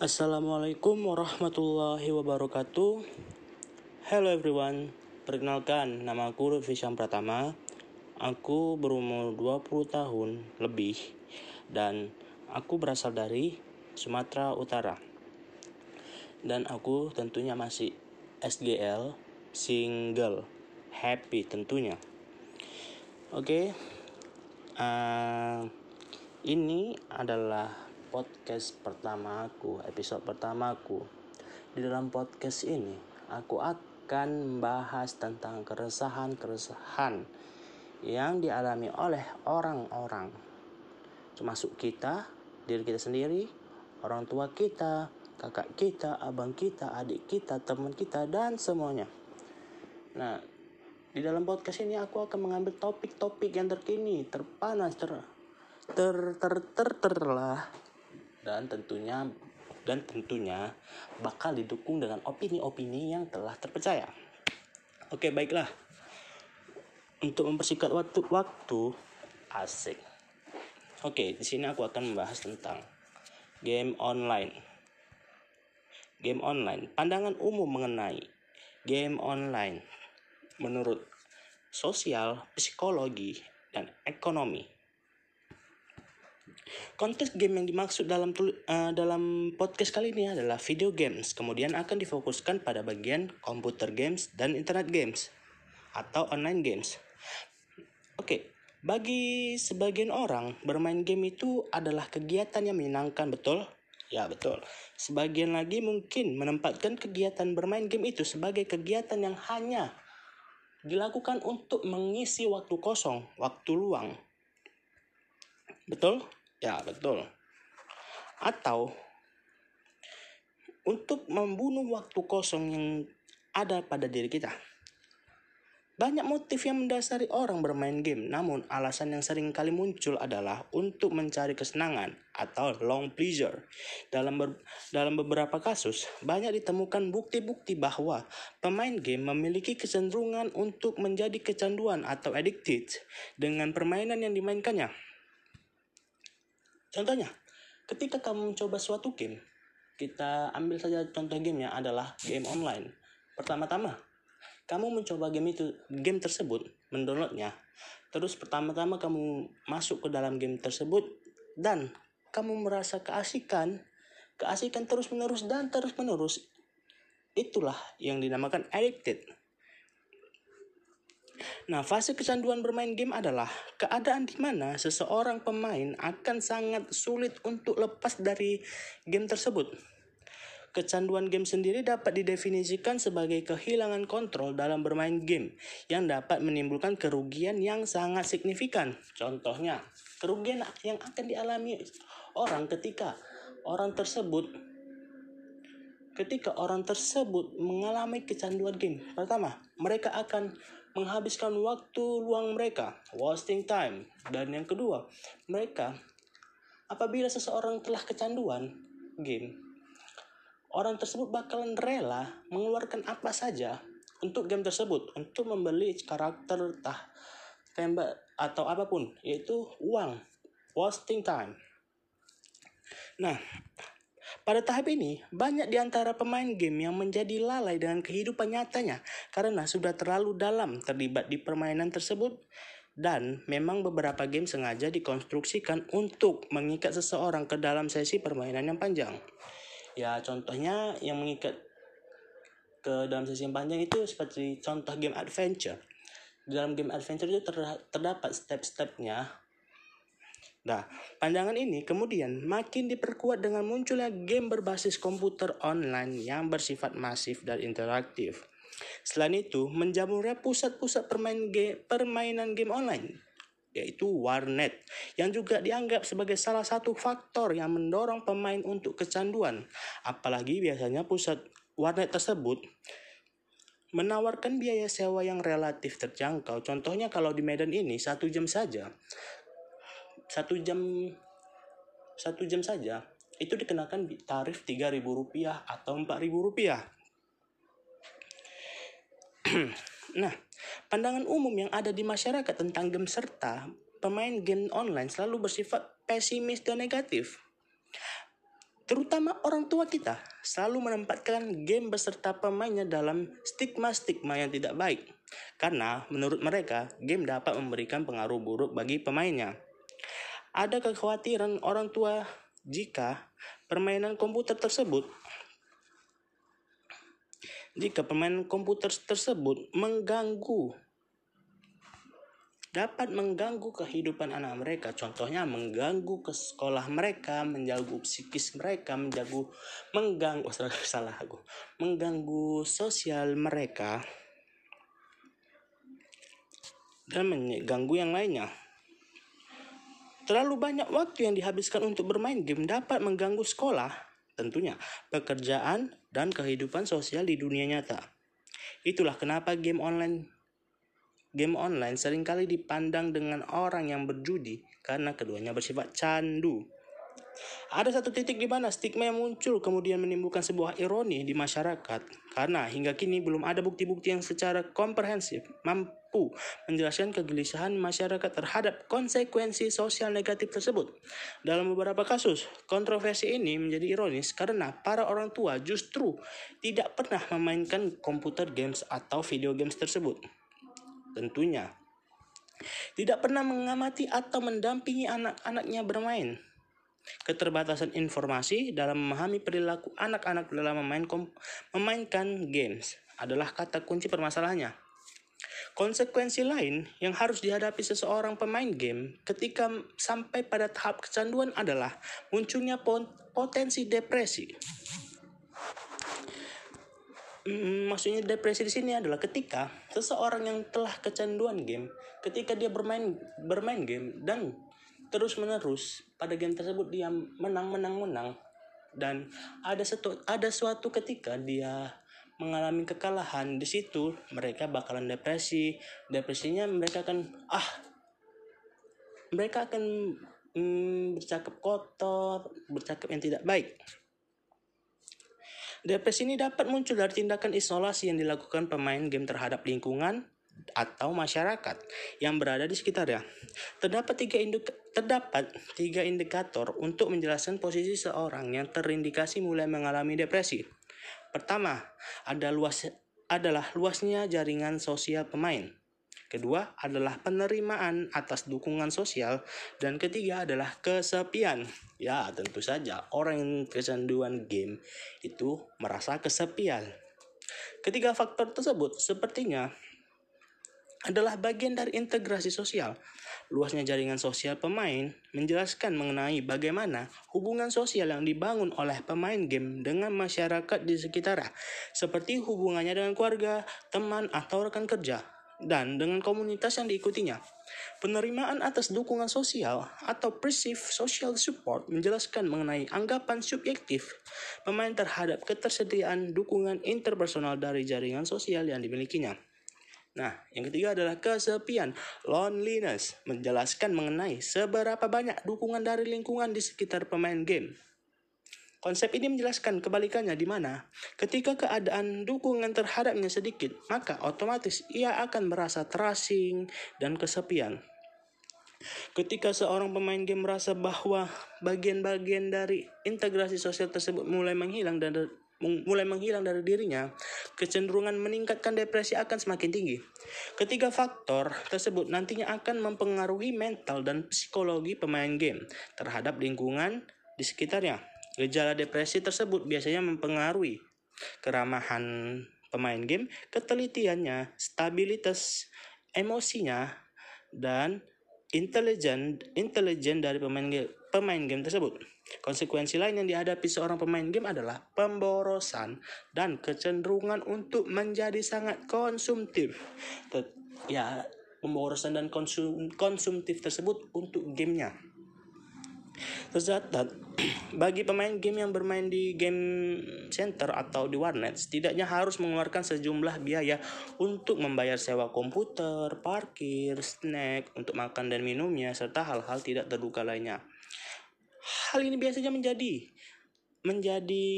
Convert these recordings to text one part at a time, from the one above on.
Assalamualaikum warahmatullahi wabarakatuh. Hello everyone. Perkenalkan, nama aku Lutfi Syam Pratama. Aku berumur 20 tahun lebih dan aku berasal dari Sumatera Utara. Dan aku tentunya masih SGL, single, happy tentunya. Oke. Uh, ini adalah podcast pertama aku, episode pertama aku. Di dalam podcast ini, aku akan membahas tentang keresahan-keresahan yang dialami oleh orang-orang. Termasuk kita, diri kita sendiri, orang tua kita, kakak kita, abang kita, adik kita, teman kita, dan semuanya. Nah, di dalam podcast ini aku akan mengambil topik-topik yang terkini, terpanas, ter ter ter ter, ter lah dan tentunya dan tentunya bakal didukung dengan opini-opini yang telah terpercaya. Oke, baiklah. Untuk mempersingkat waktu waktu asik. Oke, di sini aku akan membahas tentang game online. Game online, pandangan umum mengenai game online menurut sosial, psikologi, dan ekonomi Konteks game yang dimaksud dalam uh, dalam podcast kali ini adalah video games, kemudian akan difokuskan pada bagian komputer games dan internet games atau online games. Oke, okay. bagi sebagian orang bermain game itu adalah kegiatan yang menyenangkan, betul? Ya, betul. Sebagian lagi mungkin menempatkan kegiatan bermain game itu sebagai kegiatan yang hanya dilakukan untuk mengisi waktu kosong, waktu luang. Betul? Ya, betul. Atau untuk membunuh waktu kosong yang ada pada diri kita. Banyak motif yang mendasari orang bermain game, namun alasan yang sering kali muncul adalah untuk mencari kesenangan atau long pleasure. Dalam, ber, dalam beberapa kasus, banyak ditemukan bukti-bukti bahwa pemain game memiliki kecenderungan untuk menjadi kecanduan atau addicted dengan permainan yang dimainkannya. Contohnya, ketika kamu mencoba suatu game, kita ambil saja contoh gamenya adalah game online. Pertama-tama, kamu mencoba game itu, game tersebut, mendownloadnya. Terus pertama-tama kamu masuk ke dalam game tersebut dan kamu merasa keasikan, keasikan terus-menerus dan terus-menerus. Itulah yang dinamakan addicted. Nah, fase kecanduan bermain game adalah keadaan di mana seseorang pemain akan sangat sulit untuk lepas dari game tersebut. Kecanduan game sendiri dapat didefinisikan sebagai kehilangan kontrol dalam bermain game yang dapat menimbulkan kerugian yang sangat signifikan. Contohnya, kerugian yang akan dialami orang ketika orang tersebut ketika orang tersebut mengalami kecanduan game. Pertama, mereka akan menghabiskan waktu luang mereka, wasting time. Dan yang kedua, mereka apabila seseorang telah kecanduan game, orang tersebut bakalan rela mengeluarkan apa saja untuk game tersebut, untuk membeli karakter tah tembak atau apa pun, yaitu uang, wasting time. Nah, pada tahap ini, banyak di antara pemain game yang menjadi lalai dengan kehidupan nyatanya karena sudah terlalu dalam terlibat di permainan tersebut dan memang beberapa game sengaja dikonstruksikan untuk mengikat seseorang ke dalam sesi permainan yang panjang. Ya, contohnya yang mengikat ke dalam sesi yang panjang itu seperti contoh game adventure. Di dalam game adventure itu terdapat step-stepnya Nah, pandangan ini kemudian makin diperkuat dengan munculnya game berbasis komputer online yang bersifat masif dan interaktif. Selain itu, menjamurnya pusat-pusat permain game, permainan game online, yaitu warnet, yang juga dianggap sebagai salah satu faktor yang mendorong pemain untuk kecanduan. Apalagi biasanya pusat warnet tersebut menawarkan biaya sewa yang relatif terjangkau. Contohnya kalau di Medan ini satu jam saja satu jam satu jam saja itu dikenakan tarif tiga ribu rupiah atau empat ribu rupiah. nah, pandangan umum yang ada di masyarakat tentang game serta pemain game online selalu bersifat pesimis dan negatif. terutama orang tua kita, selalu menempatkan game beserta pemainnya dalam stigma-stigma yang tidak baik. Karena menurut mereka, game dapat memberikan pengaruh buruk bagi pemainnya. Ada kekhawatiran orang tua jika permainan komputer tersebut jika permainan komputer tersebut mengganggu dapat mengganggu kehidupan anak mereka. Contohnya mengganggu ke sekolah mereka, mengganggu psikis mereka, mengganggu mengganggu oh, salah, salah aku, mengganggu sosial mereka dan mengganggu yang lainnya. Terlalu banyak waktu yang dihabiskan untuk bermain game dapat mengganggu sekolah, tentunya pekerjaan dan kehidupan sosial di dunia nyata. Itulah kenapa game online Game online sering kali dipandang dengan orang yang berjudi karena keduanya bersifat candu. Ada satu titik di mana stigma yang muncul kemudian menimbulkan sebuah ironi di masyarakat karena hingga kini belum ada bukti-bukti yang secara komprehensif mampu menjelaskan kegelisahan masyarakat terhadap konsekuensi sosial negatif tersebut. Dalam beberapa kasus, kontroversi ini menjadi ironis karena para orang tua justru tidak pernah memainkan komputer games atau video games tersebut tentunya. Tidak pernah mengamati atau mendampingi anak-anaknya bermain. Keterbatasan informasi dalam memahami perilaku anak-anak dalam memain memainkan games adalah kata kunci permasalahannya. Konsekuensi lain yang harus dihadapi seseorang pemain game ketika sampai pada tahap kecanduan adalah munculnya potensi depresi. Mm, maksudnya depresi di sini adalah ketika seseorang yang telah kecanduan game, ketika dia bermain bermain game dan terus menerus pada game tersebut dia menang menang menang dan ada satu ada suatu ketika dia mengalami kekalahan di situ mereka bakalan depresi. Depresinya mereka akan ah mereka akan mm, bercakap kotor bercakap yang tidak baik. Depresi ini dapat muncul dari tindakan isolasi yang dilakukan pemain game terhadap lingkungan atau masyarakat yang berada di sekitarnya. Terdapat tiga, induk terdapat tiga indikator untuk menjelaskan posisi seorang yang terindikasi mulai mengalami depresi. Pertama, ada luas, adalah luasnya jaringan sosial pemain. Kedua adalah penerimaan atas dukungan sosial. Dan ketiga adalah kesepian. Ya, tentu saja orang yang kecanduan game itu merasa kesepian. Ketiga faktor tersebut sepertinya adalah bagian dari integrasi sosial. Luasnya jaringan sosial pemain menjelaskan mengenai bagaimana hubungan sosial yang dibangun oleh pemain game dengan masyarakat di sekitarnya, seperti hubungannya dengan keluarga, teman, atau rekan kerja dan dengan komunitas yang diikutinya. Penerimaan atas dukungan sosial atau perceived social support menjelaskan mengenai anggapan subjektif pemain terhadap ketersediaan dukungan interpersonal dari jaringan sosial yang dimilikinya. Nah, yang ketiga adalah kesepian, loneliness, menjelaskan mengenai seberapa banyak dukungan dari lingkungan di sekitar pemain game. Konsep ini menjelaskan kebalikannya di mana ketika keadaan dukungan terhadapnya sedikit, maka otomatis ia akan merasa terasing dan kesepian. Ketika seorang pemain game merasa bahwa bagian-bagian dari integrasi sosial tersebut mulai menghilang dan mulai menghilang dari dirinya, kecenderungan meningkatkan depresi akan semakin tinggi. Ketiga faktor tersebut nantinya akan mempengaruhi mental dan psikologi pemain game terhadap lingkungan di sekitarnya. Gejala depresi tersebut biasanya mempengaruhi keramahan pemain game, ketelitiannya, stabilitas emosinya, dan intelijen dari pemain game, pemain game tersebut. Konsekuensi lain yang dihadapi seorang pemain game adalah pemborosan dan kecenderungan untuk menjadi sangat konsumtif. Ya, pemborosan dan konsum konsumtif tersebut untuk gamenya. Tercatat, bagi pemain game yang bermain di game center atau di warnet, setidaknya harus mengeluarkan sejumlah biaya untuk membayar sewa komputer, parkir, snack, untuk makan dan minumnya, serta hal-hal tidak terduga lainnya. Hal ini biasanya menjadi menjadi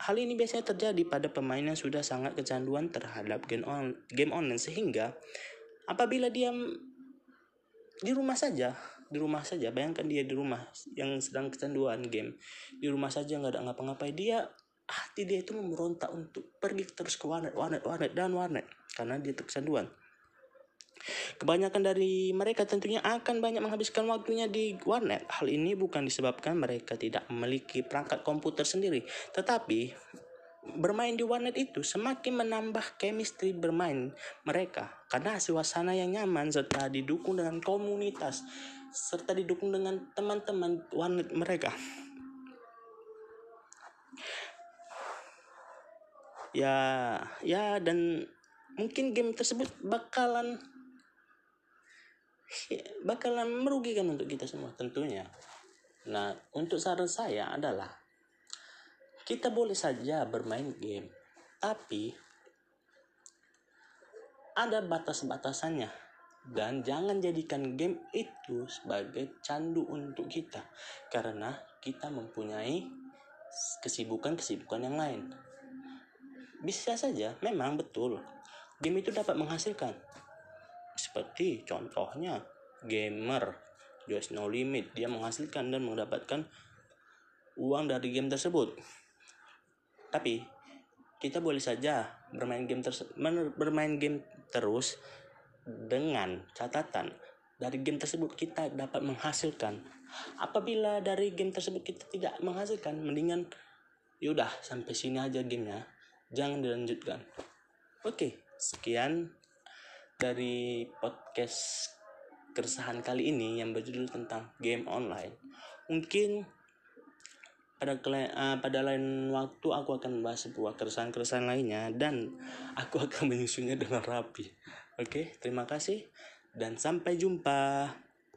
hal ini biasanya terjadi pada pemain yang sudah sangat kecanduan terhadap game on game online. Sehingga apabila dia di rumah saja di rumah saja bayangkan dia di rumah yang sedang kecanduan game di rumah saja nggak ada ngapa-ngapain dia hati dia itu memberontak untuk pergi terus ke warnet warnet warnet dan warnet karena dia kecanduan Kebanyakan dari mereka tentunya akan banyak menghabiskan waktunya di warnet. Hal ini bukan disebabkan mereka tidak memiliki perangkat komputer sendiri, tetapi bermain di warnet itu semakin menambah chemistry bermain mereka karena suasana yang nyaman serta didukung dengan komunitas serta didukung dengan teman-teman warnet mereka. Ya, ya dan mungkin game tersebut bakalan bakalan merugikan untuk kita semua tentunya. Nah, untuk saran saya adalah kita boleh saja bermain game, tapi ada batas-batasannya dan jangan jadikan game itu sebagai candu untuk kita karena kita mempunyai kesibukan-kesibukan yang lain. Bisa saja, memang betul, game itu dapat menghasilkan. Seperti contohnya gamer Just No Limit, dia menghasilkan dan mendapatkan uang dari game tersebut tapi kita boleh saja bermain game terus bermain game terus dengan catatan dari game tersebut kita dapat menghasilkan. Apabila dari game tersebut kita tidak menghasilkan, mendingan yaudah sampai sini aja gamenya, jangan dilanjutkan. Oke, sekian dari podcast keresahan kali ini yang berjudul tentang game online. Mungkin pada uh, pada lain waktu aku akan membahas sebuah keresahan-keresahan lainnya dan aku akan menyusunnya dengan rapi. Oke, terima kasih dan sampai jumpa.